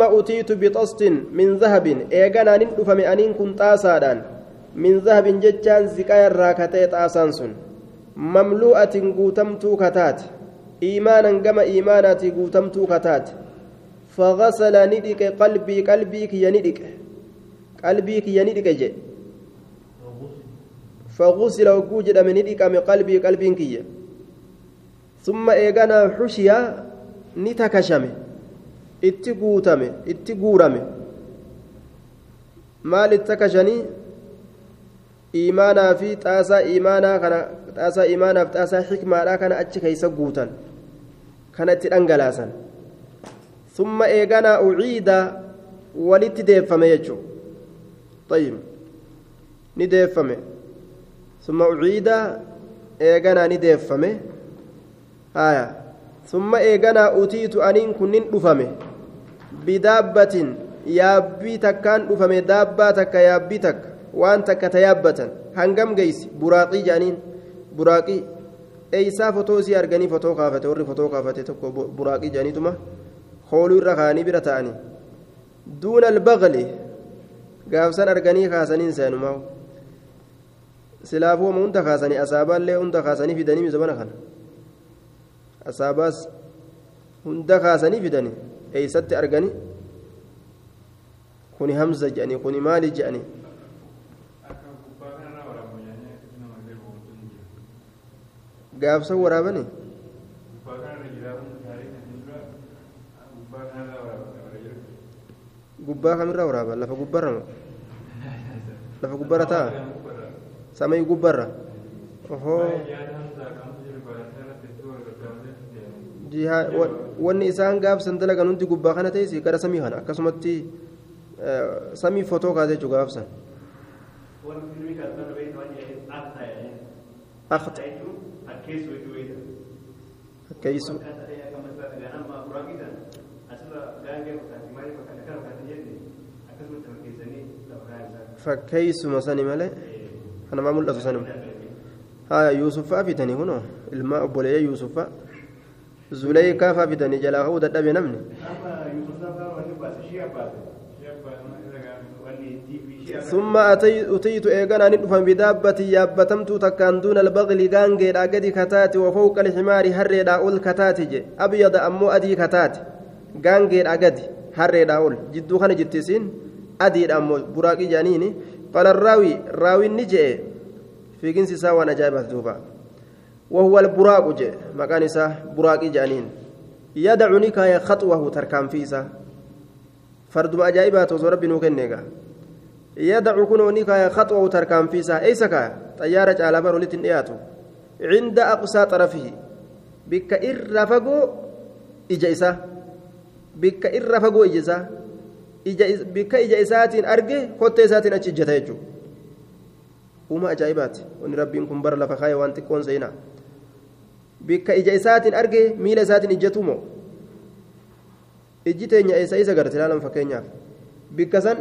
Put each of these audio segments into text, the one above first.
أتيت بطست من ذهب. إيغانا ندفم أنين كن تاسادان. من ذهب جتان زكايا الراكتي تاسانسون مملوءة قوتمتو كتات. إيمانا كما إيمانات قوتمتو كتات. فغسل ندك قلبي قلبي كي ندك قلبي كي ندك جي. فغسل وجود من ندك من قلبي قلبي كي ثم إيغانا حشيا نتكشمه itti guutame itti guurame maal itti akkashanii imaanaa fi xaasaa imaanaa kana xaasaa imaanaaf xaasaa xikmaadhaa kana achi keeysa guutan kana itti dhangalaasan summa eeganaa uciida walitti deeffame jechuu طيب ni deeffame summa uciida eeganaa ni deeffame haya summa eeganaa utiitu aniin kunnin dhufame bidaabbatin yaabbii takkaan dhufame daabbaa takka yaabbii takka waan takka ta hangam geeysi buraaqii jedhaniin buraaqii eeysaa fotoo isii arganii fotoo kaafate warri fotoo kaafate tokko buraaqii jedhaniituma hooluu irra kaanii bira ta'anii duuna albaqli gaafsan arganii kaasaniin seenumaa silaafuu hunda kaasanii asaabaallee hunda kaasanii fidanii mizabana kana asaabaas hunda kaasanii fidanii eeysatti arganii kuni hamza jedhanii kuni maali jedhanii gaafsan waraabanii gubbaa kamirraa waraaban lafa gubbarra lafa gubbarra ta'a samii gubbarra ohoo wanni isaan gaafsan dalagan hundi gubbaa kana ta'es gara samii kana akkasumatti samii fotoo kaasee jechuun gaafsan. Akkeessu. Fakkeessuma sani malee kanamaa mul'atu sanuma. Haa Yuusuffaa fitanii kunoo ilmaa obboleeyyaa Yuusuffaa. زليكا فافدني جلا هو ددبي نمني ثم أتيت إيغانا ندفن بدابة يابتمت تكان دون البغل غانجي راقدي كتات وفوق الحمار هري داول كتات أبيض أمو أدي كتات غانجي راقدي هري داول جدو خان جتسين أدي أمو براقي جانيني قال الراوي راوي نجي في جنس ساوى نجابة دوبا وهو البراق جي مكان إساه براق جانين. يدع نكاية خطوة تركان فيسا. فرد ما أجائبات وزرب نوكنيغا يدع كنو نكاية خطوة تركان فيسا. أي سكا طيارة على فرولة نياتو عند أقصى طرفه. بك إرفقو إجا بك إرفقو إجا بك إجا إساتين أرقي أتشجتا يجو uuma ajaa'ibaati wanni rabbiin kun bara lafa kaayee waan xiqqoon seenaa bikka ija isaatiin arge miila isaatiin ijjatu moo ijji teenya eessa isa garte ilaalan fakkeenyaaf. Bikka san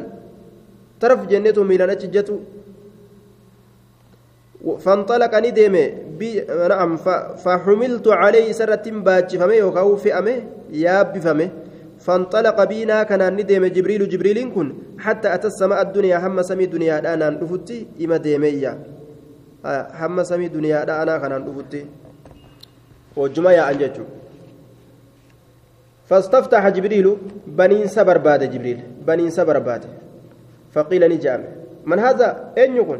taraf jenneetu miilaan achi ijjatu. فانطلق ندمه نعم فحملت عليه سرة باجفمه يوكاو فئمه يابفمه فانطلق بينا كان ندم جبريل جبريل كن حتى أتى السماء الدنيا هم سمي دنيا أنا نفتي إما ديمية هم سمي دنيا أنا كان نفتي وجمع يا أنجتو فاستفتح جبريل بنين سبر باد جبريل بنين سبر باد فقيل نجام من هذا أين يكون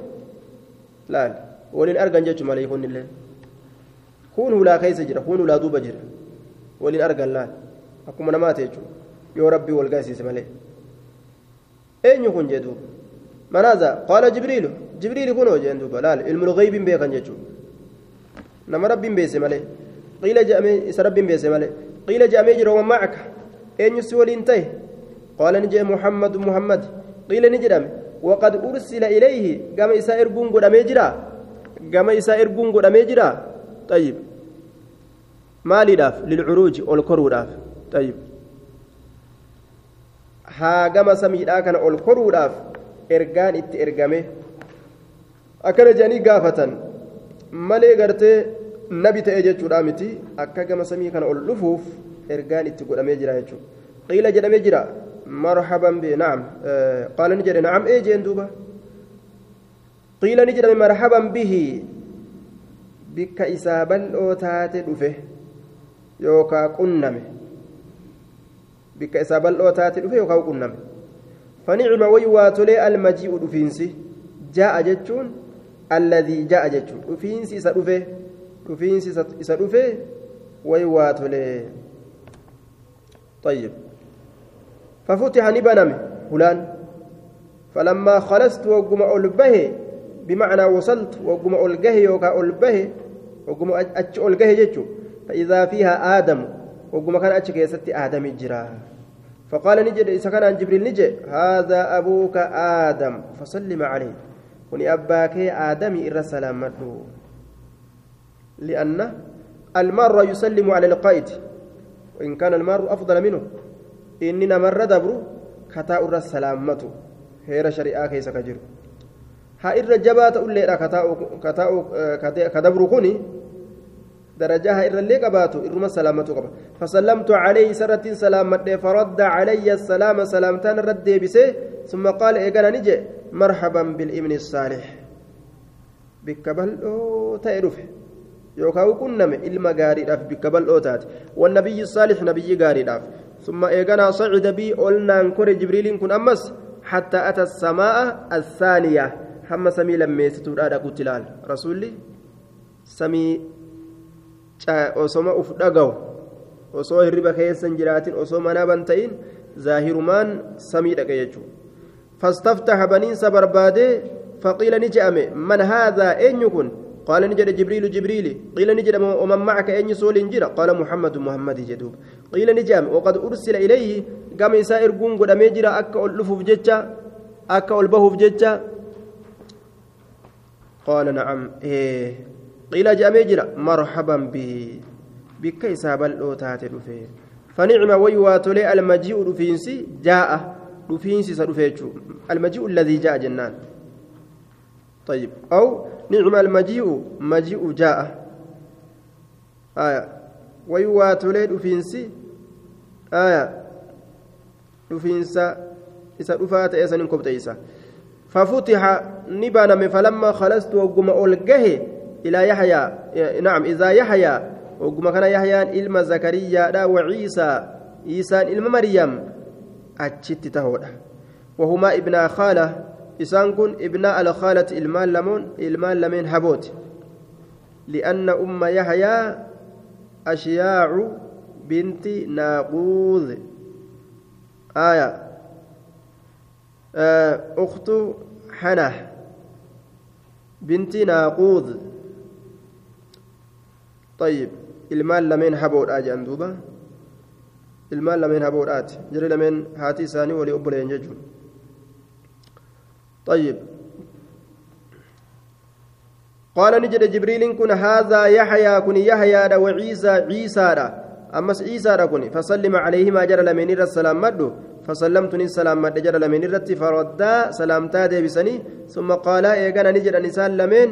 لا ولين أرجع جتو مليكون الليل كونوا لا كيس جرا كونوا لا دوب جرا ولين أرجع لا akkuma namaati jechuudha yoo rabbii wal gaasiise malee eenyu kun jee duuba manaaza qaala jibriilu jibriili kunoo jeen duuba laal ilmul gaybiin beekan jechuudha nama rabbiin beese malee qiila je'amee isa rabbiin beese malee qiila je'amee jira wamaa akka eenyu si waliin ta'e qaala ni jee muhammadu muhammad qiila ni jedhame waqad ursila ilayhi gama isaa erguun godhamee jira gama isaa erguun godhamee jira طيب maaliidhaaf lilcuruuji ol koruudhaaf طيب haagama samiidhaa kana ol koruudhaaf ergaan itti ergame akkana jedhanii gaafatan malee gartee nabi ta'e jechuudha miti. Akka gama samii kana ol dhufuuf ergaan itti godhamee jira jechuudha. Qiila jedhamee jira. مرحبا به نعم آه قال نجد نعم إيه جندوبة قيل نجد مرحبا به بك إسابا أوتات دفه يوكا قنمه بك إسابا أوتات دفه يوكا قنمه فنعم ويواتلي المجيء دفينسي جاء جتشون الذي جاء جتشون دفينسي سدفه دفينسي سدفه ويواتلي طيب ففتح نبنم فلان فلما خلصت وقم ألبه بمعنى وصلت وقم ألقه يوكا ألبه وقم أتش ألقه جتشو فإذا فيها آدم وقم كان أتش كيست آدم الجرا فقال نجد إذا كان جبريل نجي هذا أبوك آدم فسلم عليه وني أباك آدم إر سلام لأن المرء يسلم على القائد. وإن كان المرء أفضل منه إننا مرة دبر كتاء السلامة. هير شريعة كيس كجر. ها إر جبات أولي كتاء كتاء كدبر كوني درجها إر اللي قباتو إرما سلامة قبا. فسلمت عليه سرة سلامة فرد علي السلام سلامتان رد بسه ثم قال إيقنا نجي مرحبا بالإمن الصالح. بكبل تأرفه. Yookaan qunname ilma gaariidhaaf bikka bal'oo taate wannabiyyi saalix nabiyyi gaariidhaaf summa eeganaa sacida bii olnaan kore jibriiliin kun ammas أتى السماء الثانية هم سمي لميستو دادا قلت لال رسولي سمي osoma uf dhagahu osoo hirriba keessan jiraatin osoo manaa ban ta'in zaahirumaan samii dhaqe jechuudha fastaftaha baniinsa barbaadee faqiila ni je'ame man haadhaa eenyu kun قال نجد جبريل جبريل قيل نجد ومن معك أين سول جرى؟ قال محمد محمد جدوب. قيل نجام وقد أرسل إليه قام يسائر قنق قد أميجرى أكا ألف فجتة أكا ألبه فجتة قال نعم إيه. قيل جاء ميجرى مرحبا به بك يساب الأوتات رفيه فنعم ويواتلي المجيء رفينسي جاء رفينسي سرفيتشو المجيء الذي جاء جنان. طيب. أو نعم المجيء مجيء جاء. آية. ويواتولي دفينسي آية. دفينسا إسا دفات إسا ننكبت إسا ففتح نبانم فلما خلصت وقم ألقه إلى يحيى. نعم إذا يحيى. وقم كان يحيى إلما زكريا لا وعيسى. عيسى إلما مريم. أتشت تهودا وهما ابن خالة. Isaan kun ibnaa alkhaalati ilmaan lamoon ilmaan lameen habooti li'anna umma yahyaa ashiyaacu binti naaquud aya uktu xanah binti naaquud طيب ilmaan lameen haboodha jedhan duuba ilmaan lameen haboodhaati jari lameen haati isaanii walii obboleen jechuudha طيب. قال نجد جبريل كن هذا يحيى كن يحيى وعيسى عيسى أمس عيسى كن فسلم عليهما جرى لمن السلام مدو فسلمت السلام مد جرى لمن الرت فردا سلامتا ديبسني ثم قال إيقنا نجد نسان لمن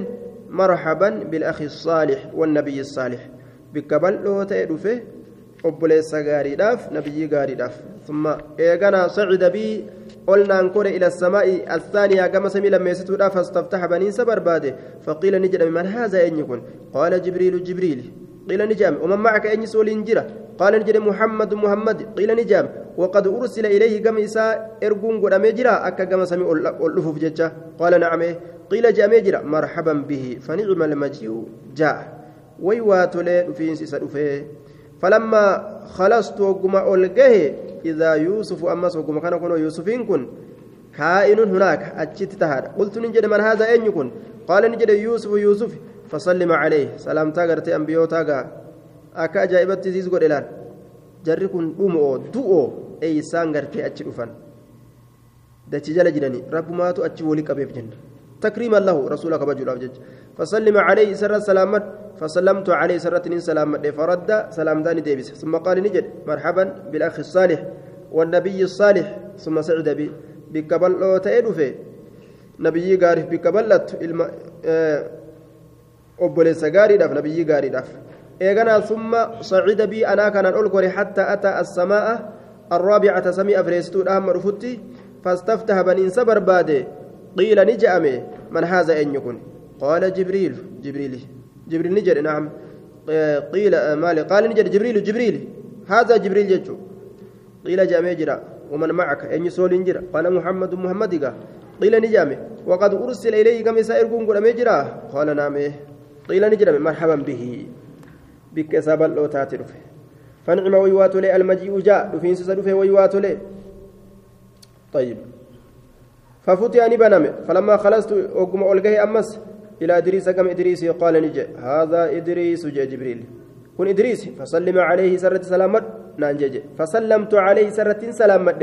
مرحبا بالأخ الصالح والنبي الصالح. بكبل لو تأدفه obboleessa gaariidhaaf nabiyyi gaariidhaaf. إيقنا صعد بي قلنا انكر إلى السماء الثانية كما سمي لما يستودا فاستفتح بني سبر باده فقيل نجد من هذا أن يكون قال جبريل جبريل قيل نجام ومن معك أن يسول إنجرة قال نجد محمد محمد قيل نجام وقد أرسل إليه كما إساء إرقون قد أميجرا أكا كما سمي ألفف ججة قال نعم قيل جاء ميجرا مرحبا به فنعم المجيء جاء ويوات لي في إنسي فلما خلصت وقم ألقه إذا يوسف أمس وقم كان كن يوسفين كن كائن هناك أجت تهار. قلت نجد من هذا أين يكون؟ قال نجد يوسف يوسف فسلم عليه. سلام تاغرت أنبيو تاغا. أكا أجائبت تزيز قد إلان. jarri kun dhumoo du'oo eeysaan gartee achi dhufan dachi jala jiranii rabbumaatu achi walii qabeef takriiman lahu rasuula kabajuudhaaf jecha فسلم عليه سر سلامت فسلمت عليه سرة سلامت. فرد سلامتان ديبس. ثم قال نجد مرحبا بالأخ الصالح والنبي الصالح. ثم سعد بي بكبل تأدفه نبي قارف بكبلت الم obboleessa gaariidhaaf nabiyyi gaariidhaaf eeganaa summa sacida bii anaa kanaan ol kore hattaa ataa assamaa'a الرابعة سمي أفريستو أهم رفتي فاستفتح بنين سبر باده قيل نجأمه من هذا أن يكون؟ قال جبريل جبريل جبريل نجر نعم. قيل مالي قال نجر جبريل جبريل. هذا جبريل جتشو قيل جامع جرا. ومن معك؟ أن يسول جرا قال محمد محمد قيل نجامه وقد أرسل إليه كم سائر قوم قل قال نعم. قيل نجرم مرحبا به. بك سابل لو تاتي فنعم ويوات لي المجيء جاء. دفين سدفه ويوات لي. طيب. ففتي أني بنم فلما خلصت أقوم ألقه أمس إلى إدريس كم إدريس قال نجي هذا إدريس جاء جبريل. كن إدريس فسلم عليه سرة سلامت نانجي فسلمت عليه سرة سلامت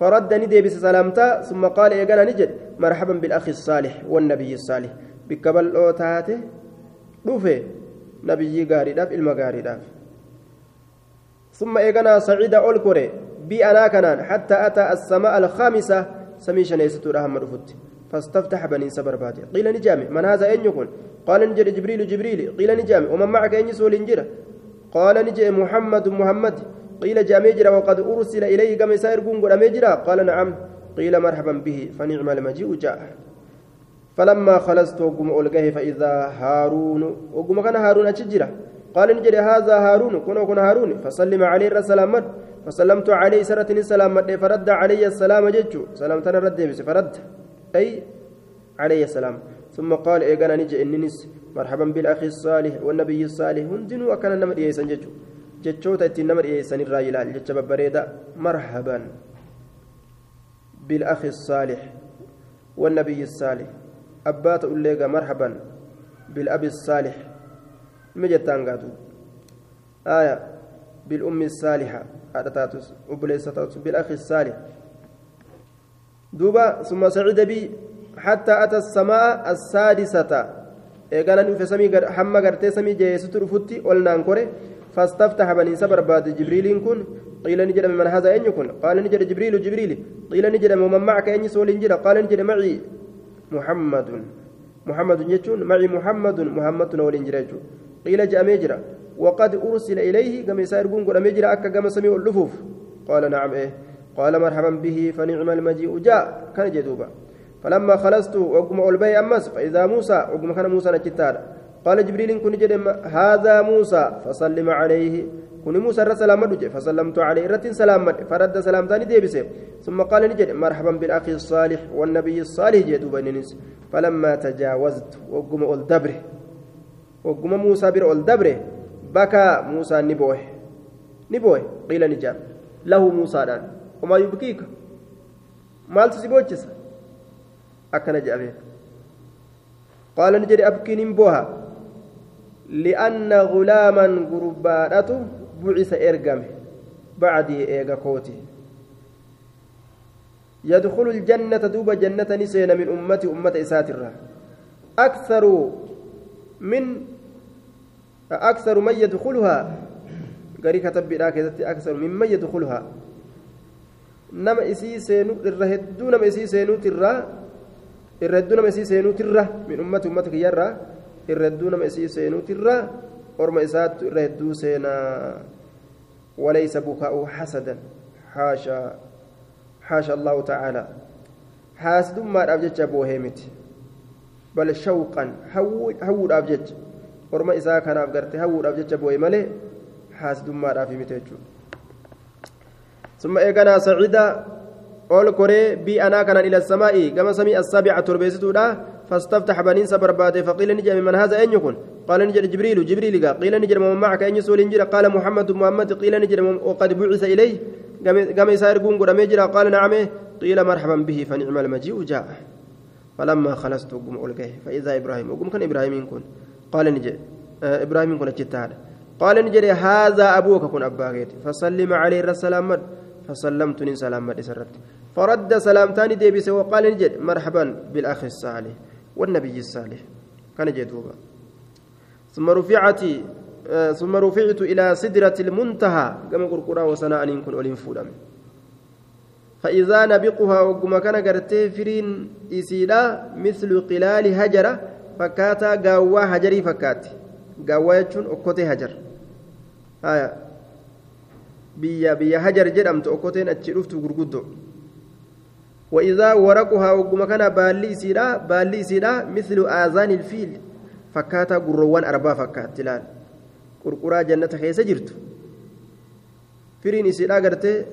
فردني ديبس سلامتا ثم قال إيقانا نجد مرحبا بالأخ الصالح والنبي الصالح. بكبل أوتاته dhufe nabiyyi gaariidhaaf ilma gaariidhaaf ثم إيقنا صعيد أولكوري بي أنا كنان حتى أتى السماء الخامسة سمي شنيستو رحمة رفت فاستفتح بني سبر باتي قيل نجامي من هذا أين يكون؟ قال نجر جبريل جبريل. قيل نجامي ومن معك أين يسول نجرة قال نجي محمد محمد. قيل جامي وقد أرسل إليه كما سائر قنقر قال نعم. قيل مرحبا به فنعم المجيء جاء فلما خلصت وقم ألقاه فإذا هارون وقم كان هارون أتشجرة قال نجري هذا هارون كن وكن هارون فسلم عليه السلام فسلمت عليه سرة السلام فرد علي السلام ججو سلامتنا رد فرد. أي؟ عليه السلام. ثم قال إيقانا نجي إننس مرحبا بالأخ الصالح والنبي الصالح. هندن وكان نمر إيسان ججو ججو تأتي نمر إيسان الرايلال ججب بريدا مرحبا بالأخ الصالح والنبي الصالح. أبات أوليغا مرحبا بالأب الصالح. مجتان قاتو آية بالأم الصالحة أتاتوس وبليستاتوس بالأخ الصالح دوبا ثم سعد بي حتى أتى السماء السادسة إيقانا في سمي حما قرتي سمي جيسوت رفتي ولنان كوري فاستفتح بني سبر بعد جبريل كن قيل نجد من هذا أن يكون قال نجد جبريل جبريل قيل نجد ومن معك أن يسول نجد قال نجد معي محمد محمد جتون معي محمد محمد ولين جريجو قيل جاء ميجرا وقد أرسل إليه كما يسير قون قل ميجرا أكا كما سميع اللفوف قال نعم إيه. قال مرحبا به فنعم المجيء جاء كان جدوبا. فلما خلصت وقم أولبي أمس فإذا موسى وقم كان موسى نجتاد قال جبريل كن جدم هذا موسى فسلم عليه. كن موسى رسل مدج فسلمت عليه. رت سلام فرد سلام ثاني ديبسه ثم قال نجد مرحبا بالأخ الصالح والنبي الصالح جدوبا ننس. فلما تجاوزت وقم الدبر وقم موسى بر الدبر بكى موسى نبوه. نبوه قيل نجاب له موسى دان وما يبكيك. مال تسيبوتشس. أكن جابه قال نجد أبكي نبوها لأن غلاما قربانته بعث إرقمه بعدي إيغا كوتي. يدخل الجنة دوب جنة نسين من أمتي أمة إساترة. أكثر من أكثر من يدخلها. قري كتب أكثر ممن يدخلها. نما إسي سينو الرهدو نما إسي سينو ترى الردو نما إسي سينو ترى. من أمة أمتك يرى الردو نما إسي سينو ترى. isaattu irra hedduu seenaa walaysa bukaa'u hasadan haashaa haasha allahu ta'aalaa haasidummaadhaaf jecha boohee miti bal shawqan hawwuudhaaf jecha orma isaa kanaaf garte hawwuudhaaf jecha boohe malee haasidummaadhaaf miti jechuudha ثم إيقنا سعيدا. أول كوري بي أنا كان إلى السماء. كما سمي السابعة تربيزتودا فاستفتح بنين سبر فقيل نجي من هذا أين يكون؟ قال نجد جبريل. جبريل قيل نجد من معك أن يسول نجد قال محمد محمد قيل نجد وقد بعث إليه. قام يسار قوم قد قال نعم قيل مرحبا به فنعم المجيء جاء فلما خلصت قم ألقيه فإذا إبراهيم وقم كان إبراهيم يكون قال نجد آه إبراهيم يكون الجتال قال نجد هذا أبوك كن أباغيت فسلم عليه السلام فسلمت سلام سرت. فرد سلامتان ديبس وقال نجد مرحبا بالأخ الصالح والنبي الصالح. كان جدوبا ثم رفعت آه ثم رفعت إلى سدرة المنتهى. كما قرقرا وسنا أن يكون أولين فولم فإذا نبقها وقم كان قرتي فرين إسيلا مثل قلال هجرة فكاتا قاوا هجري فكات قاوا يجون أكوتي هجر. آية. biyya hajar jedhamtu okkoteen achi dhuftu gurguddo وإذا ورقها وقم كان بالي سيدا بالي سيدا مثل آذان الفيل. فكاتا قروان أربا فكات تلال قرقرا جنة خيسة جرت فرين سيدا قرتي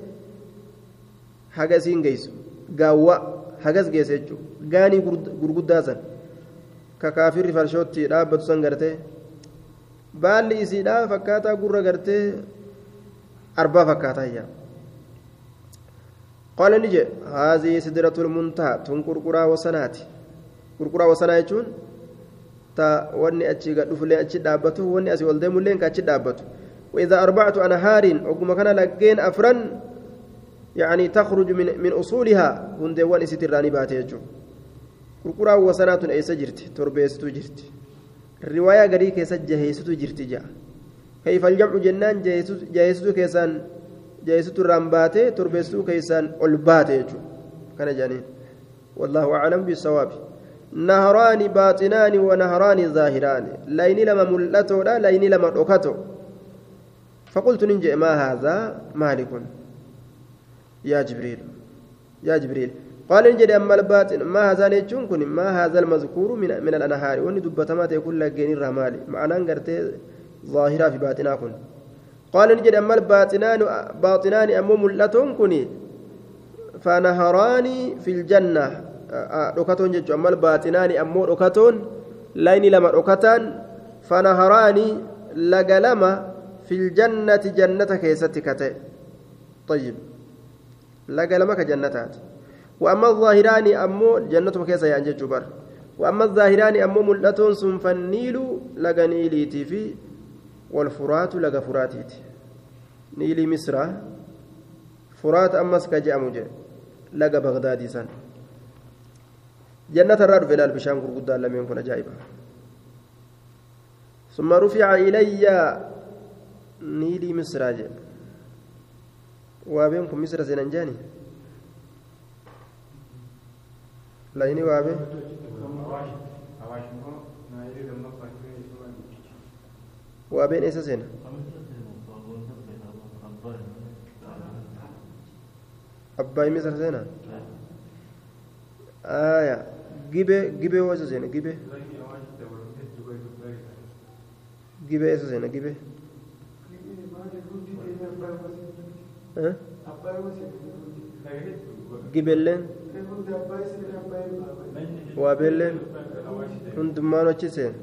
حاجة سين جيسو قاوة حاجة جيسة غاني قرقودا سن ككافر فرشوتي dhaabbatu san gartee baalli isiidha fakkaataa gurra gartee arbaa fakkaataa iyyaa قال نجي هذه سدرة المنتهى تن قرقرا وسنات قرقرا وسنا يجون تا وني أتشي قد فلي أتشي دابته وني أسي والدين ملين كأتشي دابته وإذا أربعة أنهار وكما كان لقين أفرن يعني تخرج من من أصولها هندي وان إسيتراني باتي يجون قرقرا وسنات أيسا جرت تربيستو جرت الرواية قري كيسا جهيستو جرت جاء كيف الجمع جنان جهيستو كيسان torbeessuu keeysaan ol baate jechuudha kana jedhaniin wallaahu aclam bisawaabi naharaani baaxinaani wa naharaani zaahiraani layni lama mul'atoodha layni lama dhokato فقلت ننجي ما هذا مالك يا جبريل يا جبريل. قال نجد أما الباطن ما هذا نجون كن ما هذا المذكور من من الأنهار؟ وأن دبتمات يقول لك جنين رمالي. معناه ظاهرة في باطنا كن قال نجد أما الباطنان باطنان أمو ملتون كني فنهران في الجنة. ركتون جج أما الباطنان أمو ركتون لين لما ركتان فنهران لقلما في الجنة جنة كيستك طيب لقلما كجنتات وأما الظاهران أمو جنة كيسة يعني جبر وأما الظاهران أمو ملتون سنفنيل لقنيليتي في والفرات لقى فراتيت نيلي مصر فرات أمس كجأمو لقى بغدادي سن جنة الرد في البشام قرقودان لم يكن أجائبا ثم رفع إلي نيلي مصر جاء وابنكم مصر سننجاني لايني وابن وابين إيسا سينا أباي مصر سينا آية. جيبه جيبه ويسا سينا جيبه. جيبه إيسا سينا جيبه. ها جيبلين وابلين هندمان وچي سين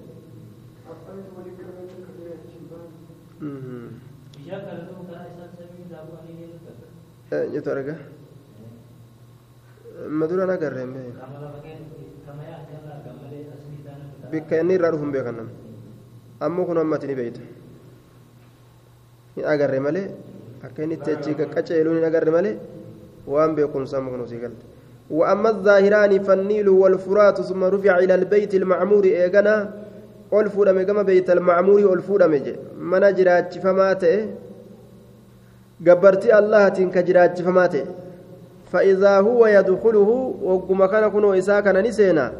eenyutu arga maduraan agarreen bikka inni irraa dhufu hin beekan ammoo kun ammati ni beeyta hin malee akka inni itti achi qaqqaceeluu hin agarre malee waan beekumsa amma kun usii galte وأما الظاهران فالنيل والفرات ثم رفع إلى البيت المعمور إيغنا beeytal macmuurii ol fuudhame je mana jiraachifamaa ta'e gabbartii allahatiin ka jiraachifamaa ta'e فإذا هو يدخله وقم كان كنو إساء كان نسينا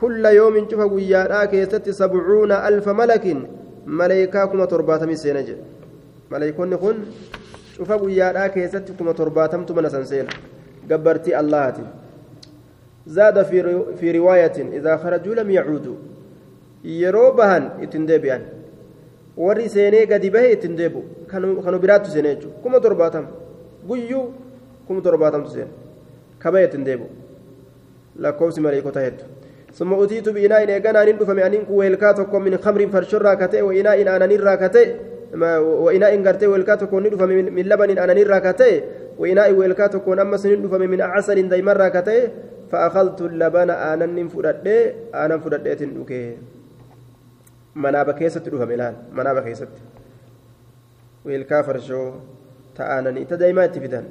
كل يوم شوف ويا كيست سبعون ألف ملك ملائكة كما ترباتم سينج ملائكون كن شوف ويا كيست كما ترباتم تمن سنسينا قبرتي الله زاد في في رواية إذا خرجوا لم يعودوا yeroo bahan ittiin deebi'an warri seenee gadi bahe ittiin deebi'u kanu biraattu seenee jechuudha kuma torbaatama guyyuu kuma torbaatamtu seena kabaye ittiin deebi'u lakkoofsi maleekota hedduu ثم أتيت بإناء إيقانا نندف معنين ويلكا تكون من خمر فرشرا كتئ وإناء أنا نرى كتئ وإناء قرتئ ويلكا تكون ندف من لبن أنا نرى كتئ وإناء ويلكا تكون أمس نندف من عسل ديمر كتئ فأخذت اللبن أنا نفرد أنا فرد manaaba keessatti dhufame laal manaaba keessatti wiilkaa farshoo ta'aananii ta daa'imaa itti fidan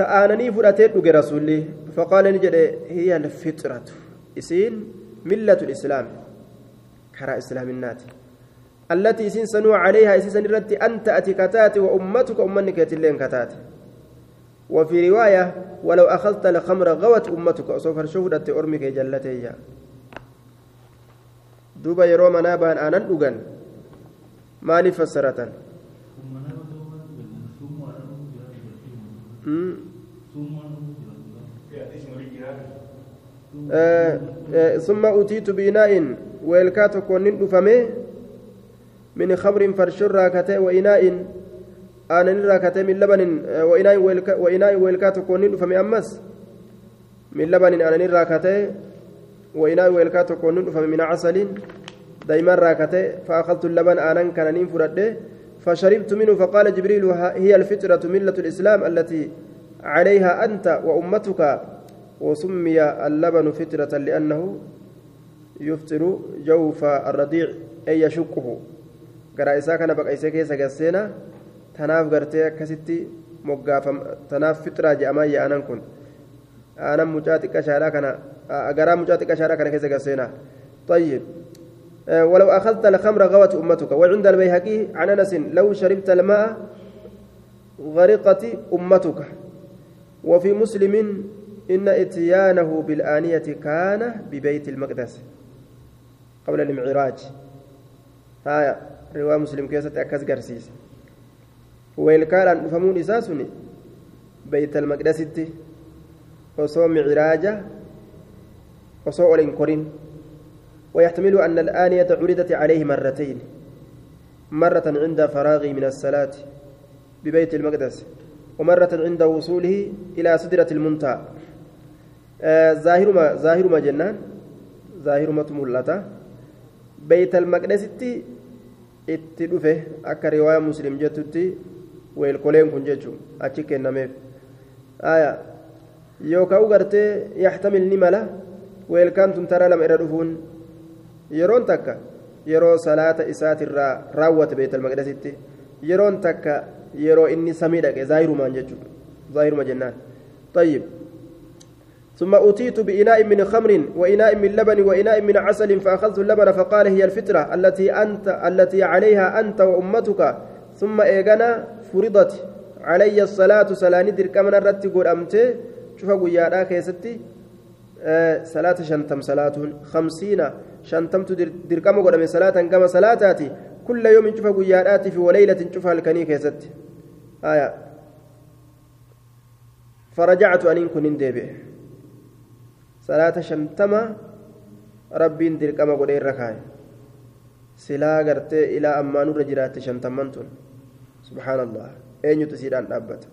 ta'aananii fudhatee dhuge rasuulli faqaala ni jedhe hiya alfixratu isiin millatu lislaam karaa islaaminaati التي إسين سنوى عليها إسين رت أنت أتي كتات وأمتك أمنك يتلين كتات وفي رواية ولو أخذت الخمر غوت أمتك أصوف الشهدة أرمك جلتي duuba yeroo manaa ba'an aanan dhugan maaliif fassaratan ثم أتيت بإناء ويلكات كونين دفمه من خمر فرشر راكته وإناء aanan irraa katee min labanin wa'inaa'i weelkaa tokkoon ni dhufame ammas min labanin aanan irraa katee wa'inaa'i weelkaa tokkoon ni dhufame min casaliin دائما راكته فأخذت اللبن آنا كان فرده فشربت منه فقال جبريل هي الفطرة ملة الإسلام التي عليها أنت وأمتك وسمي اللبن فطرة لأنه يفطر جوف الرضيع أي يشقه قرأ إساء كان بقى إساء كيسا tanaaf gartee akkasitti moggaafam tanaaf fixraa je'amaa yaa'anan kun aanan mucaa xiqqashaadhaa kana agaraa mucaa xiqqashaadhaa kana keessa garseenaa طيب ولو أخذت الخمر غوت أمتك وعند البيهقي عن أنس لو شربت الماء غرقت أمتك. وفي مسلم إن إتيانه بالآنية كان ببيت المقدس. قبل المعراج هاي رواية مسلم كيسة أكس قرسيس. sun beeytal maqdasitti osoo micraaja osoo ol hin korin ويحتمل أن الآنية عرضت عليه مرتين. مرة عند فراغه من الصلاة ببيت المقدس ومرة عند وصوله إلى سدرة المنتهى. آه ظاهر ما ظاهر ما جنان ظاهر ما تملتا بيت المقدس اتدفه أكا رواية مسلم جتتي weelkoleen kun jechuun achi kennameef yookaan gartee yaxtamil ni mala weelkaan tun tara lama irra dhufuun yeroon takka yeroo salaata isaatirraa raawwate beetal maqdasitti yeroon takka yeroo inni samii dhaqe zaahirumaan jechuudha zaahiruma jennaan طيب ثم أتيت بإناء من خمر وإناء من لبن وإناء من عسل فأخذت اللبن فقال هي الفطرة التي أنت التي عليها أنت وأمتك. ثم إيغانا فرضت علي الصلاة صلاة دركمنا الرت قرأمت شوف قيادا كيستي. آه صلاة شنتم صلاة خمسين. شنتم دركم قرأم صلاة كما صلاتاتي. كل يوم شوف قياداتي في وليلة شوف الكني كيستي. آية. فرجعت أن كن ديبه صلاة شنتم ربين دركم قرأ الركاي silaa gartee ilaa ammaanurra jiraatte shantamman tun subhaan allah eenyutu siidhaan dhaabbata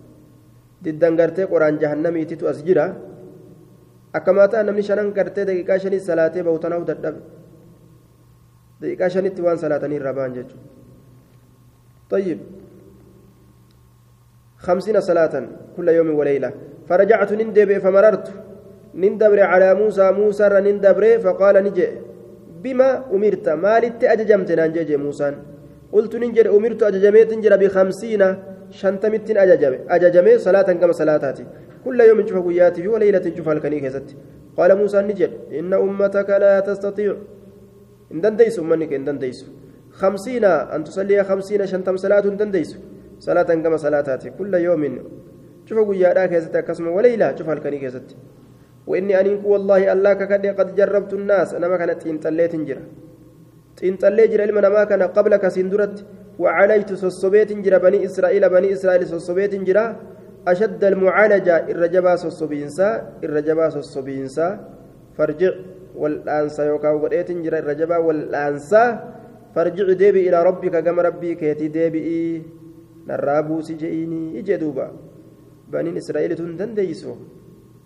diddan gartee qoraan jahannamiititu as jira akkamaa ta'a namni shanan gartee daqiiqaa shanii salaatee bahu tanaaf dadhabe daqiiqaa shanitti waan salaatanii irraa ba'an jechuudha طيب خمسين صلاة كل يوم وليلة فرجعت نندب فمررت نندبر على موسى موسى نندبر فقال نجي بما أمرت؟ مالت أججمت؟ نانجي موسى. قلت ننجر أمرت أججميت؟ نجر بخمسين شنتمت أججمي أججمي صلاة كما صلاتاتي كل يوم نشوف قياتي وليلة نشوف الكنيكة قال موسى نجر إن أمتك لا تستطيع. إن دنديس أمنك إن دنديس خمسين أن تصلي خمسين شنتم صلاة دنديس صلاة كما صلاتاتي كل يوم شوف قياتا كيست كسم وليلة شوف الكنيكة وإني أنينك والله الله ككد قد جربت الناس. أنا ما كانت تنطليت جرا تنطلي جرا لمن ما كان قبلك سندرت. وعليت سوسوبيت جرا بني إسرائيل بني إسرائيل سوسوبيت جرا أشد المعالجة الرجبا سوسوبينسا الرجبا سوسوبينسا. فرجع والأنسى يوكا وقريت جرا الرجبا والأنسى فرجع ديبي إلى ربك كما ربي كيتي ديبي. نرابو سجئيني إجدوبا بني إسرائيل تنديسو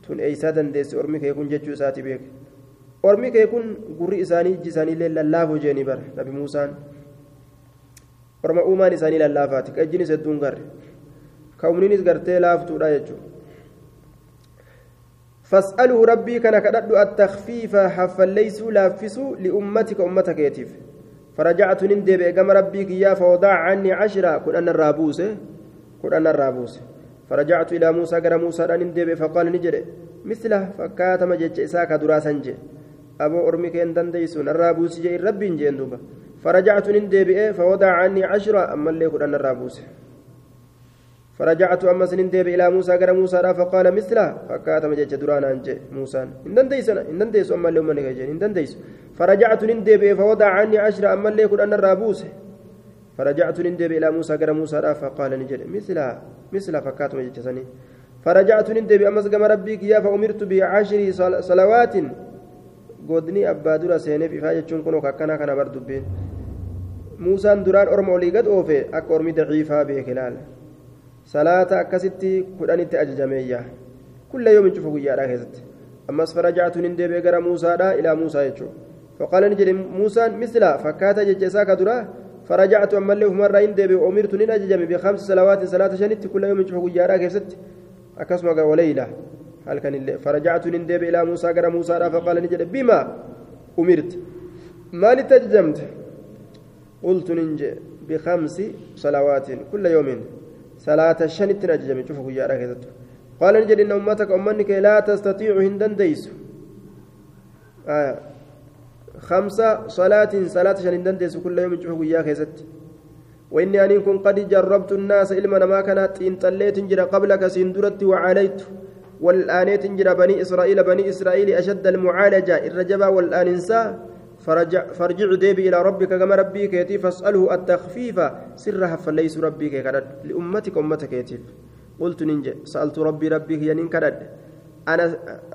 tun eeysaa dandeesse ormi kee kun jechuu isaati beeke ormi kee kun gurri isaanii ijji isaaniillee lallaafoo jeeni bara nabi muusaan orma uumaan isaanii lallaafaati qajjinis hedduun garre ka'umniinis gartee laaftuudha jechuudha فاسأله ربي كان كدد التخفيف حفليسو لافسو لأمتك أمتك يتيف فرجعت نندي بإقام ربي كيا فوضع عني عشرة كن أنا الرابوس كن أنا الرابوس فرجعت إلى موسى قال موسى أن أندب فقال نجري. مثله فكاتم جج إساك دراسا جي. أبو أرمك إن دنديسون الرابوس جي ربي جين دوبا. فرجعت نندب فوضع عني عشرة أما اللي يقول أن الرابوس فرجعت أما سنندب إلى موسى قال موسى فقال مثله فكاتم جج درانا جي موسى إن دنديسون إن دنديسو أما اللي أمني جين إن دنديسو. فرجعت نندب فوضع عني عشرة أما اللي أن الرابوس فرجعت نندب إلى موسى قال موسى فقال نجد. مثل مثل فكات مجتسني فرجعت نندب أمس قام ربك يا فأمرت بعشر صلوات؟ قدني أبا درا سيني في فاجة كنو كنا كان بردبين. موسى دران أرم وليقد أوفي أك أرمي ضعيفة بكلال صلاة أكستي قرآن أججمية كل يوم نشوف قيادة كذت أمس فرجعت نندب قرا موسى إلى موسى يجو فقال نجد موسى مثل فكات ججسا كدرا فرجعت أما اللي مرة إن ديبي أمرت نين أججم بخمس صلوات صلاة شنت كل يوم نشوف قيادة كذت أكسمك وليلة. هل كان اللي فرجعت نين ديبي إلى موسى قرأ موسى فقال نجد بما أمرت. ما لتججمت قلت ننجي بخمس صلوات كل يوم. صلاة شنت نججم شوف قيادة كذت قال نجد إن أمتك أمنك لا تستطيع هندن ديس. آه. خمسة صلاة صلاة شنندن ديس كل يوم تشوف وياه كيست. وإني أن كن قد جربت الناس إلما ما كانت إن طليت جرى قبلك سندرت وعليت والآن تنجر بني إسرائيل بني إسرائيل أشد المعالجة. الرجبة والآن إنسا فرجع, فرجع ديبي إلى ربك كما ربي كيتي. فاسأله التخفيف سرها فليس ربي كيكرد لأمتك أمتك كيتي. قلت ننجي سألت ربي ربي ينين كرد أنا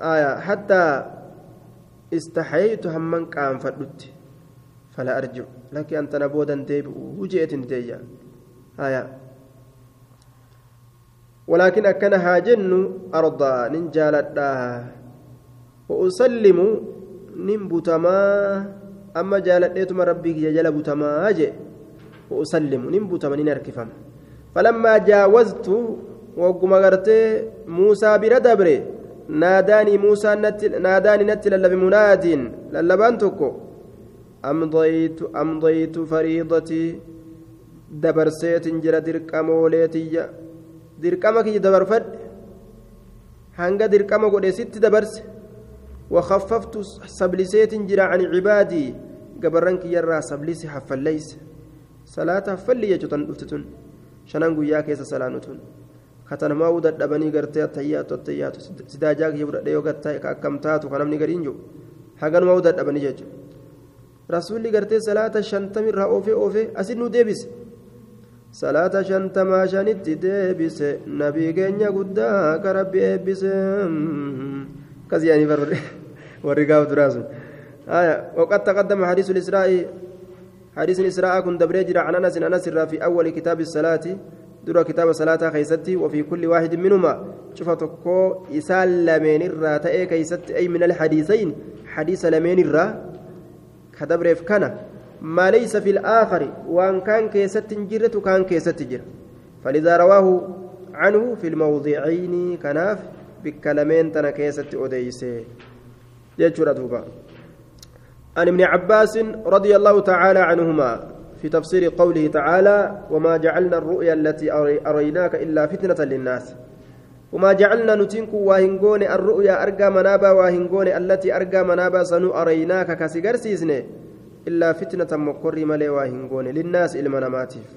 آية حتى استحييت همن قام فدت فلا أرجع لك أنت نبودا ديب. وجئت ديا آية. ولكن أكن هاجن أرضى ننجالتا. وأسلم. ننبتما أما جالتيتما ربك يجل بتما وأسلم. ننبتما ننركفم. فلما جاوزت. وقم موسى بردبري ناداني موسى ناداني نتل بمناد للبان تكو. أمضيت أمضيت فريضتي دبرسيت جرى درقم وليتي درقمك دبرفد hanga dirqama godhe sitti dabarse وخففت سبلسيت جرى عن عبادي. قبرن كيرا سبلسي حفليس. صلاة حفلي يجتن دفتتن شنان قيا كيس سلانتن katanamaa uu dadhabanii gartee attayyaatu attayyaatu sidaajaa kiyya fudhadhee yoo gattaa akkam taatu kan namni gariin jiru haganumaa uu dadhabanii jechuudha rasuulli gartee salaata shantamirraa oofee oofee asin nu deebise salaata shantamaa shanitti deebise nabii keenya guddaa ka rabbi eebbise akkas yaanii warri gaaf duraa sun وقد تقدم حديث الإسراء حديث الإسراء كن دبري جرى عن أنس أنس في أول كتاب الصلاة درا كتاب صلاة خيستي وفي كل واحد منهما شوف كو إسال لمن الرا تأي أي من الحديثين حديث لمن الرا كدبر كان ما ليس في الآخر وأن كان كيست جرة كان كيست جرة فلذا رواه عنه في الموضعين كناف بكلمين تنا كيست أديسي يجرى دوبا عن ابن عباس رضي الله تعالى عنهما في تفسير قوله تعالى وما جعلنا الرؤيا التي أريناك إلا فتنة للناس. وما جعلنا نتنك واهنغون الرؤيا أرقى منابا واهنغون التي أرقى منابا سنو أريناك سيزني إلا فتنة مقر ملي للناس المناماتيف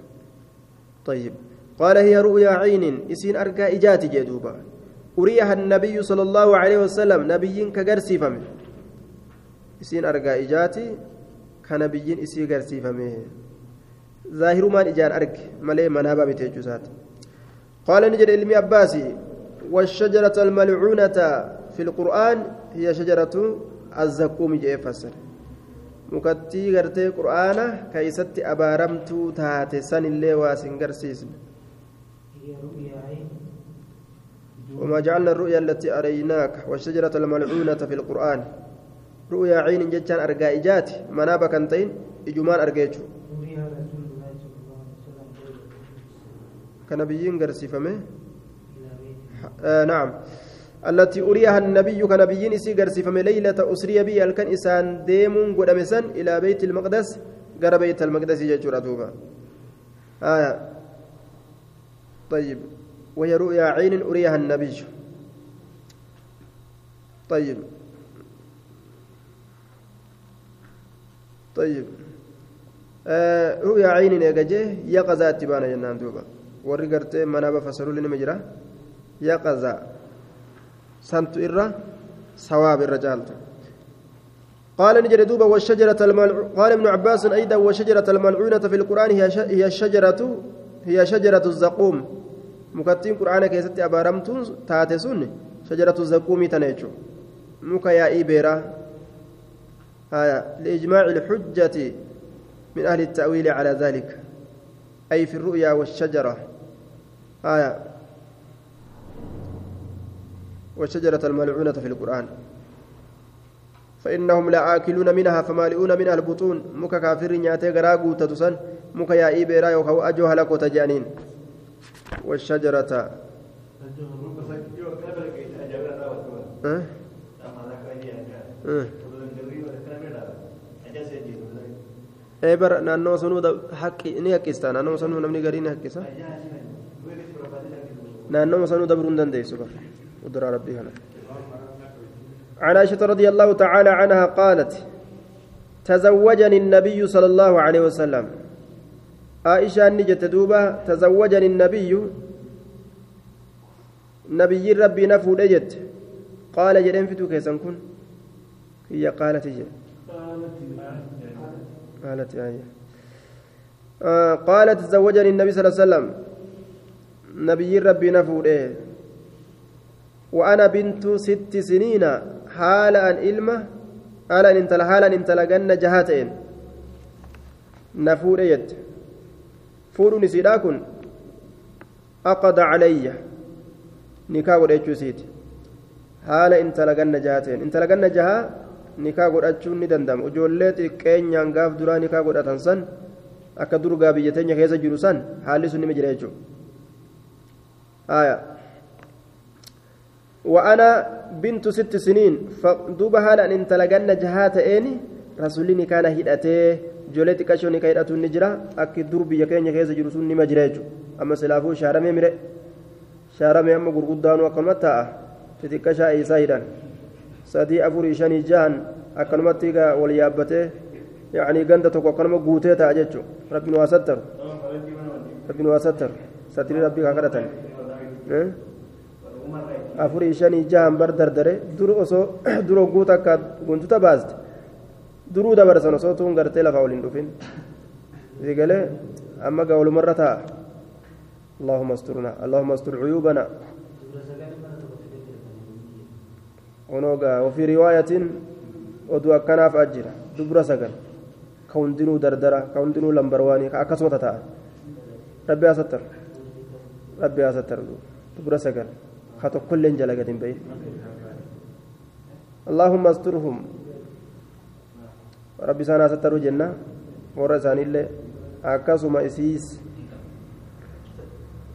طيب. قال هي رؤيا عين إسين أرقى إجاتي جدوبا. أريها النبي صلى الله عليه وسلم نبي كقرسي فمن إسين أرقى إجاتي كنبي إسي قرسي فمن ظاهرمان إجان أرك ملي منابا بتيجوزات قال نجد علمي أباسي والشجرة الملعونة في القرآن هي شجرة الزقوم جاء فسر. mukattii gartee qur'aana keeysatti abaaramtuu taate san illee waa sin garsiisne وما جعلنا الرؤيا التي أريناك والشجرة الملعونة في القرآن. رؤيا عين جتان أرقائجات منابا كنتين إجمان أرقيتشو. كنبيين قرسفمه آه نعم. التي أريها النبي كنبيين إسي قرسفمه ليلة أسري بي ألكن إسان ديمون قدمسا إلى بيت المقدس قرى بيت المقدس يجور دوبا. آية. طيب. وهي رؤيا عين أريها النبي. طيب. طيب. آه رؤيا عين يقجه يقظات تبانا جنان دوبا. Warri gartee manaba fasaluu nima jira yaqaza santu irra sawaab irra caaltu قال نجد دوبا والشجرة. قال ابن عباس أيضا والشجرة الملعونة في القرآن هي. هي الشجرة هي شجرة الزقوم مكتين قرآن كيست أبارمتون تاتسون شجرة الزقوم تنيجو مكا يا إيبيرا آية لإجماع الحجة من أهل التأويل على ذلك أي في الرؤيا والشجرة آية. والشجرة الملعونة في القرآن. فإنهم لآكلون منها فمالئون منها البطون. مكا كافر نياتي غراغو تتسن مكا يا إيبيرا يوكو أجو هلكو تجانين. والشجرة. أه؟ أه؟ sanuu haqqi ni haqqista naannoo sanuu namni garii ni haqqisa naannoo sanuu dabruu hin dandeessu قدر ربي هنا. عن عائشة رضي الله تعالى عنها قالت تزوجني النبي صلى الله عليه وسلم. عائشة نجت دوبة تزوجني النبي. نبي ربي نفو لجت قال جرين فتو كيسان كن. هي قالت جي قالت آية آه قالت تزوجني النبي صلى الله عليه وسلم. نبي ربي نفو وأنا بنت ست سنين حال أن إلمة حال أن انتلا حال أن انتلا جنة جهاتين نفور يد فور نسيدا كن علي نكا قد سيت حال انتلا جنة جهاتين انتلا جنة جها nikaa godhachuun ni danda'ama ijoollee xiqqeenyaan gaaf duraa nikaa godhatan san akka durgaa biyya teenya keessa jiru san haalli وأنا بنت ست سنين فدوب هالا أن تلقن جهات إني رسولني كان هيدته جولتي كشوني كايدة النجرة أكي دربي يكين يكيز جرسون نما جريجو أما سلافو شارمي مري شارمي أما قرقودان وقمتا تتكشا إيسايدان sadii afurii shanii jahan akkanumatti wal yaabbatee يعني ganda tokko akkanuma guutee ta'a jechuun rabbiin waa sattaru rabbiin waa sattaru satirii rabbii kan kadhatan afurii shanii jahan bar dardare dur osoo duroo guuta akka guntuta baaste duruu dabarsan osoo tuun gartee lafa waliin dhufin galee amma gaa walumarra ta'a اللهم استرنا اللهم استر عيوبنا ونوغا وفي رواية ودوا كناف أجرا دبر سكن كوندنو دردرة كوندنو لمبرواني كأكسمة تتا ربي أستر ربي أستر دبر سكن خطو كل جلقة بين اللهم استرهم ربي سانا ستر جنة ورسان الله أكسم إسيس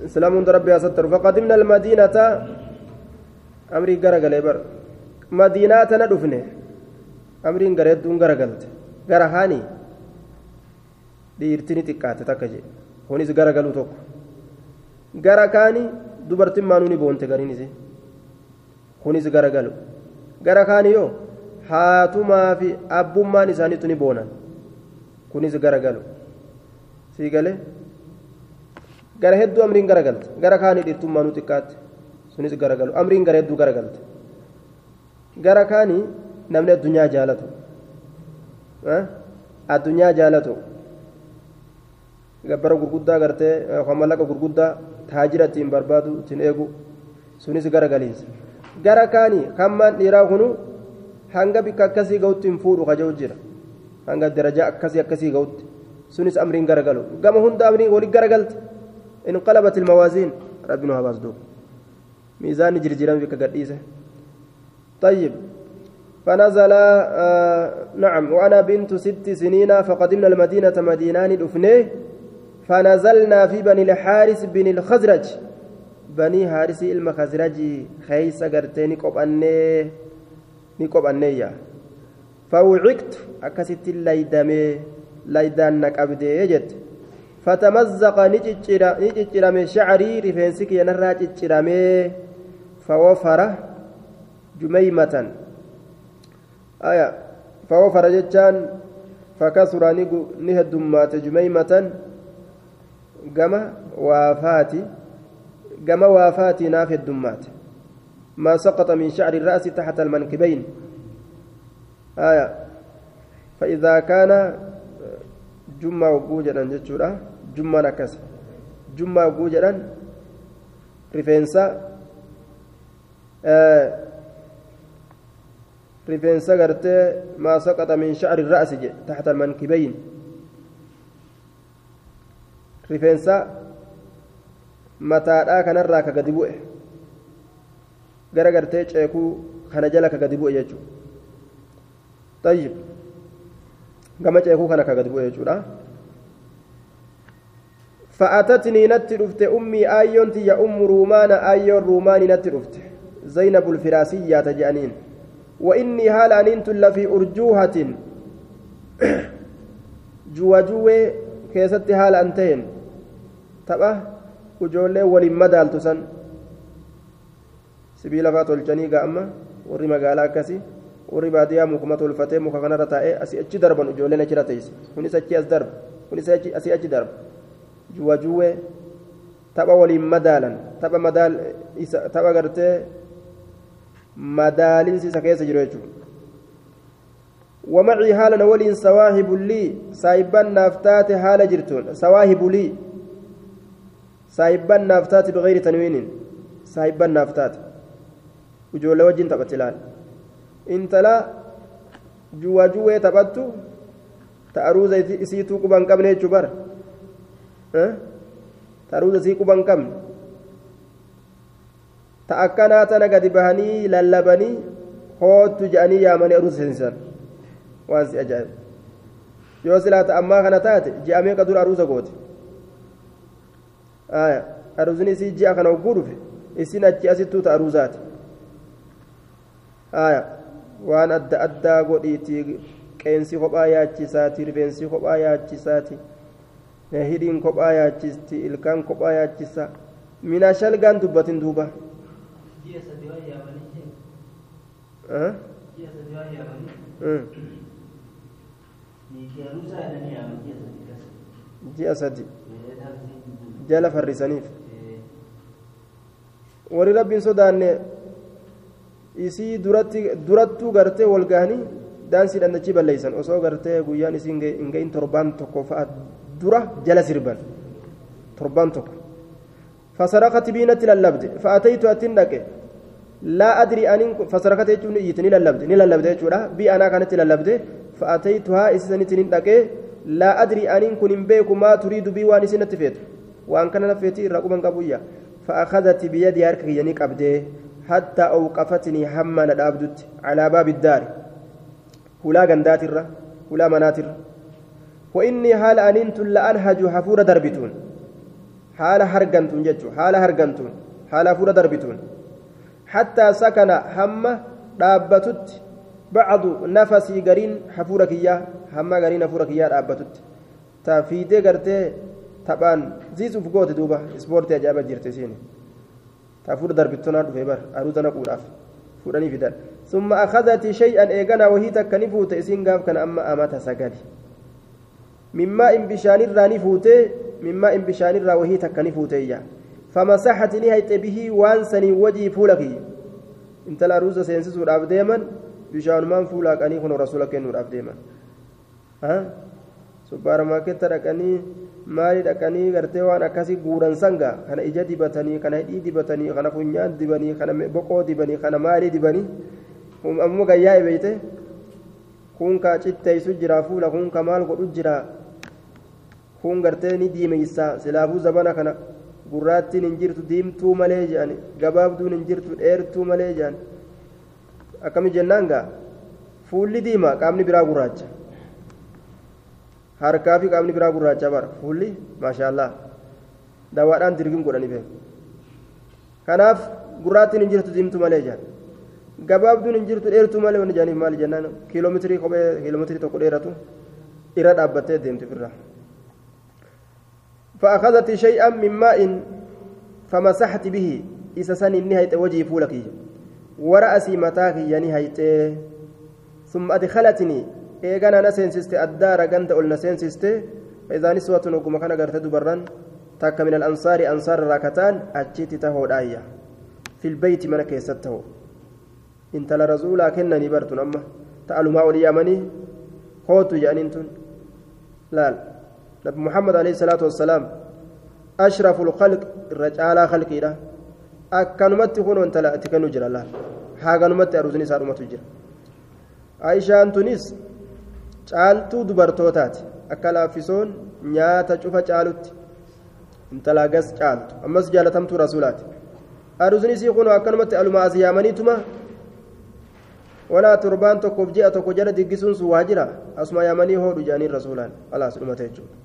سلام ربي أستر فقدمنا المدينة أمري قرق بر madiinaa tana dhufne amriin gareedduun garagalte gara haanii dhiirtini xiqqaate takka jedhe kunis garagalu tokko gara kaani dubartiin maanuu ni boonte gariin isii kunis garagalu gara kaani yoo haatumaa fi abbummaan isaaniitu ni boonan kunis garagalu sii galee gara hedduu amriin garagalte gara kaanii dhiirtuun maanuu xiqqaate sunis garagalu amriin gara hedduu garagalte gara kaanii namni addunyaa jaalatu addunyaa jaalatu gabbara gurguddaa gartee mallaqa gurguddaa taajira ittiin barbaadu ittiin eegu sunis gara galiinsa gara kaanii hammaan dhiiraa kunu hanga bikka akkasii ga'utti hin fuudhu kaja'u jira hanga darajaa akkasii akkasii ga'utti sunis amriin garagalu gama hunda amriin waliin garagalte inqalabat ilmawaaziin rabbiin haa baasduu miizaanni jirjiirame bikka gadhiise. طيب فنزل آه نعم وأنا بنت ست سنين فقدمنا المدينة مدينان دفنيه فنزلنا في بني الحارث بن الخزرج. بني حارث المخزرج خيس قرتين قبأني نقبأني فوعكت أكست الليدمي ليدان نقبدي يجد. فتمزق من شعري رفنسك ينرى ججرمي فوفره جميمة. آية فوفر جتان فكسر نهد مات جميمة. قما وافاتي قما وافاتي نافي الدمات ما سقط من شعر الرأس تحت المنكبين آية فإذا كان جمع وجوجا جتشورا جمع نكس جمع وجوجا رفنسا آه gartee maa saqaxa min sha'ri ra'si jedhe taxta almankibayn rifeensa mataadhaa kanarraa ka gadi bu'e gara gartee ceekuu kana jala ka gadi bu'e jechuudha tayyib gama ceekuu kana ka gadi bu'e jechuudha فأتتني نتي رفت أمي آيون يا أم رومان آيون روماني نتي رفت زينب الفراسية تجانين وإني هال أنت لفي أرجوهة جوا جوا كيست هال أنتين تبا وجولي ولي مدال تسن sibiila faa tolchanii ga'amma warri magaalaa akkasii warri baadiyyaa mukuma tolfatee muka kanarra taa'ee asii achi darban ijoolleen achirra teessi kunis achi as darba kunis asii achi darba juwa juwee tapha waliin madaalan tapha madaal tapha gartee madaalinsi isa keessa jiru jechuudha ومعي حالا ولين سواهب لي سايبان نافتات حال جرتون سواهب لي سايبان نافتات بغير تنوين سايبان نافتات وجول وجين تبت لال انتلا جوا جوا تبتو تأروز سيتو كبان قبل جبر أه؟ تأروز سي كبان قبل تأكنا تنقد بهني للبني هوت جاني يا من أروز سنسان وانسي أجائب yoo silaa ta'ammaa kana taate ji'a meeqa dura aruusa goote. Aruusni isii ji'a kana hogguu dhufe isin achi asittuu ta aruusaati waan adda addaa godhiiti qeensi kophaa yaachisaati rifeensi kophaa yaachisaati hidhiin kophaa yaachisti ilkaan kophaa yaachisa mina shalgaan dubbatin duuba ji'a sadi jala farrisaniif warri rabbiin sodaanne isii durattuu gartee wal gahanii daansii dhandachii balleeysan osoo gartee guyyaan isii hin gahin torbaan tokko fa'a dura jala sirban torbaan tokko فسرقت بينتي للبد فأتيت أتين لا أدري أن فسرقت يجون يتني للبد ني للبد يجورا بي أنا كانت للبد فأتيتها إسنتين لا أدري أن كن بيك ما تريد بي وأن سنت فيت وأن كان نفيتي رقبا قبويا فأخذت بيدي أركي ينيك أبدي حتى أوقفتني هما ندابدت على باب الدار هلا غندات الرا هلا مناتر وإني حال أننت لأنهج حفور دربتون حال هرغنتون جتو حال هرغنتون حال حفور دربتون حتى سكن هم دابتت بعض نفسي غرين حفورك يا هم غرين حفورك يا دابتت تفيدي غرتي تبان زيزوف غوت دوبا سبورتي اجابه جرتسيني تفور دربتنا دفه بر ارودنا قوداف فورني فدان ثم اخذت شيئا ايغنا وهي تكنفوت اسين غاف كان اما امات سغدي مما ان بشان الراني فوته مما ان بشان الرا وهي تكنفوت يا فمسحت نهايت به وانسني وجهي فولك انت لا روز سينسس وداب ديمن بشان من فولك اني كن رسولك نور اب ديمن ها سوبر ماركت ركني maali dhaqanii gartee waan akkasii guuran sanga kana ija dibatanii kana hidhii dibatanii kana funyaan dibanii kana boqoo dibanii kana maalii dibanii ammoo gayyaa beeyte kun ka citteeysu jira fuula kun ka maal godhu jira kun gartee ni diimeysa silaafuu zabana kana gurraattiin hin jirtu diimtuu malee jedhan gabaabduun hin jirtu dheertuu malee jedhan akkami jennaan gaa fuulli diima qaamni biraa gurraacha harkaa fi qaamni biraa gurraacha bara fuulli maashaallah dawaadhaan dirgin godhanii beeku kanaaf gurraattiin hin jirtu diimtu malee jaan gabaabduun hin jirtu dheertuu malee wani jaaniif maali jennaan kiiloomeetirii kophee kiiloomeetirii tokko dheeratu irra dhaabbattee deemti firra فأخذت شيئا من ماء فمسحت به إذا سن نهاية وجهي فولك ورأسي متاك ينهاية ثم أدخلتني eegana na seensiste addaara ganda ol na seensiste. فإذا نسوة نقوم كان قرت دبران تاك من الأنصار أنصار راكتان أجيت تهو دايا في البيت من كيسته انت لرسولا كنني برت أما تعالوا ما ولي يمني هوتو جانين لا نبي محمد عليه الصلاة والسلام أشرف الخلق الرجال خلقي له akkanumatti kun wanta itti kennu jira laal. Haaganumatti aruusni isaa dhumatu jira. Aishaan tunis caaltuu dubartootaati akka laaffisoon nyaata cufa caalutti intala gas caaltu ammas jaalatamtuu rasuulaati aruusni isii kun akkanumatti aluma as yaamaniituma walaa torbaan tokkoof ji'a tokko jala diggisuun sun waa jira asuma yaamanii hoodhu jaaniin rasuulaan alaas dhumate jechuudha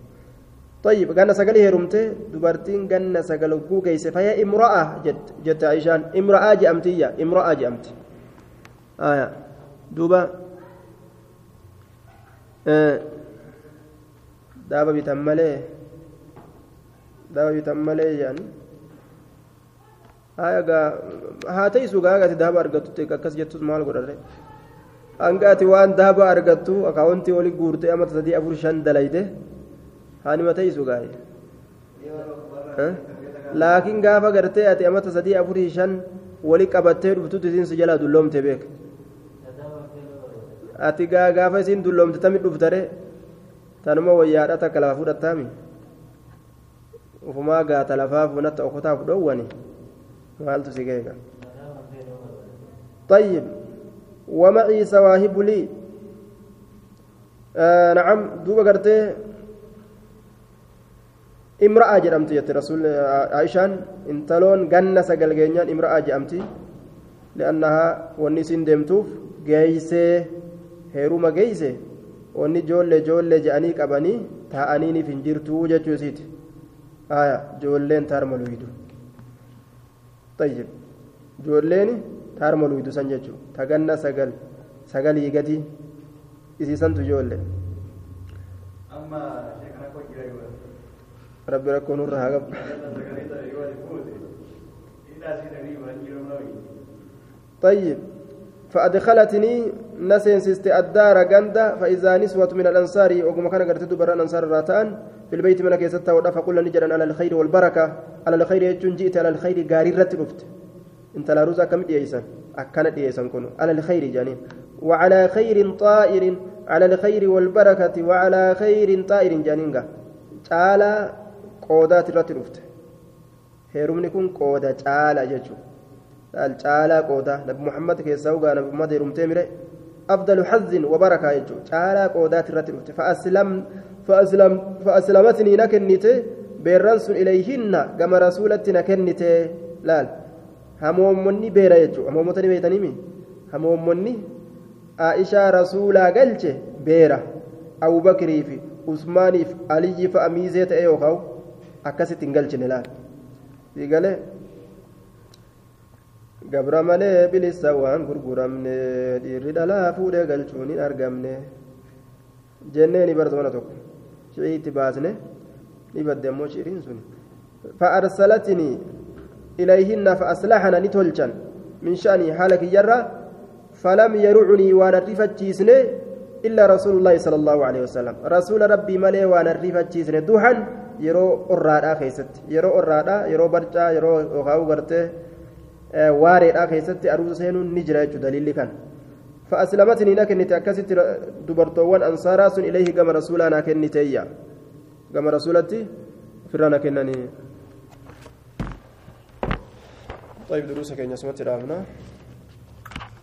طيب قالنا سقلي هرمته دبرتين قالنا سقل كيس فهي امرأة جت جت عيشان امرأة جأمتية امرأة جأمت آية دوبا آه دابا بيتملي دابا بيتملي يعني آية قا هاتي سوغا دابا أرقتو تكاكس جتو مال قرر أنقاتي وان دابا أرقتو أكاونتي ولي قورتي أما تدي أبور شان دلايده haanima ta'isu gaaye laakiin gaafa gartee ati amata sadii afurii shan wali qabattee dhuftutti isiin si jalaa dulloomte beek ati gaafa isiin dulloomte tamit dhuftare tanuma wayyaadha takka lafa fudhattaami ufumaa gaata lafaa funatti okotaaf dhoowwani maaltu si geega طيب ومعي سواهب لي آه نعم دوبا قرتي jette rasuulli aishaan intaloon ganna sagal geenyaan imra'aa jedhamti li'annahaa wanni isiin deemtuuf geeysee heeruma geeyse wanni ijoollee ijoollee je'anii qabanii taa'aniiniif hin jirtuu jechuu isiiti aya ijoolleen taarma luydu tayyib ijoolleen taarma luydu san jechuu ta ganna sagal sagalii gadi isiisantu ijoollee ربي ركون الرهاب طيب فأدخلتني نسين سيست الدار غندا فإذا نسوة من الأنصار وكما كان قرتد برا الأنصار راتان في البيت من كيستا ودفع كل نجرا على الخير والبركة على الخير يجون جئت على الخير غاري رتبت انت لا روزا كم ديسان أكنت ديسان كنو على الخير جانين وعلى خير طائر على الخير والبركة وعلى خير طائر جانينغا. تعالى qoodaati irratti dhufte heerumni kun qooda caala jechuudha caalaa qoodaa nabi muhammad keessaa ugaa nabi muhammad heerumtee mire afdalu xazin wabarakaa jechuudha caalaa qoodaati irratti dhufte fa'aslamatnii na kennite beerran sun ilayhinna gama rasuulatti na kennite laal hamoommonni beera jechuudha hamoommotani beeytaniimi hamoommonni aishaa rasuulaa galche beera abubakrii fi usmaaniif aliyyi fa'a miizee ta'e yookaan akkasitti hin galchine laal siigalee gabra malee bilisa waan gurguramne dhiirri dhalaa fuudhee galchuun hin argamne jennee ni barata mana tokko shi'ii itti baasne ni badde ammoo shiiriin sun fa'aarsalatini ilayhinna fa'aslaxana ni tolchan min sha'anii haala kiyyarra falam yarucunii waan arrifachiisne رسول الله صلى الله عليه وسلم رسول ربي ملي وأنا الريفة دوحا yeroo orraadhaa keessatti yeroo orraadhaa yeroo barcaa yeroo yookaan gartee waareedhaa keessatti aruusa seenuun ni jira jechuudha daliilli kan fa'aslamatni na kennite akkasitti dubartoowwan ansaaraa sun ilayhi gama rasuulaa na kenniteeyya gama rasuulatti ofirraa na kennanii طيب دروسك يا نسمة الأبناء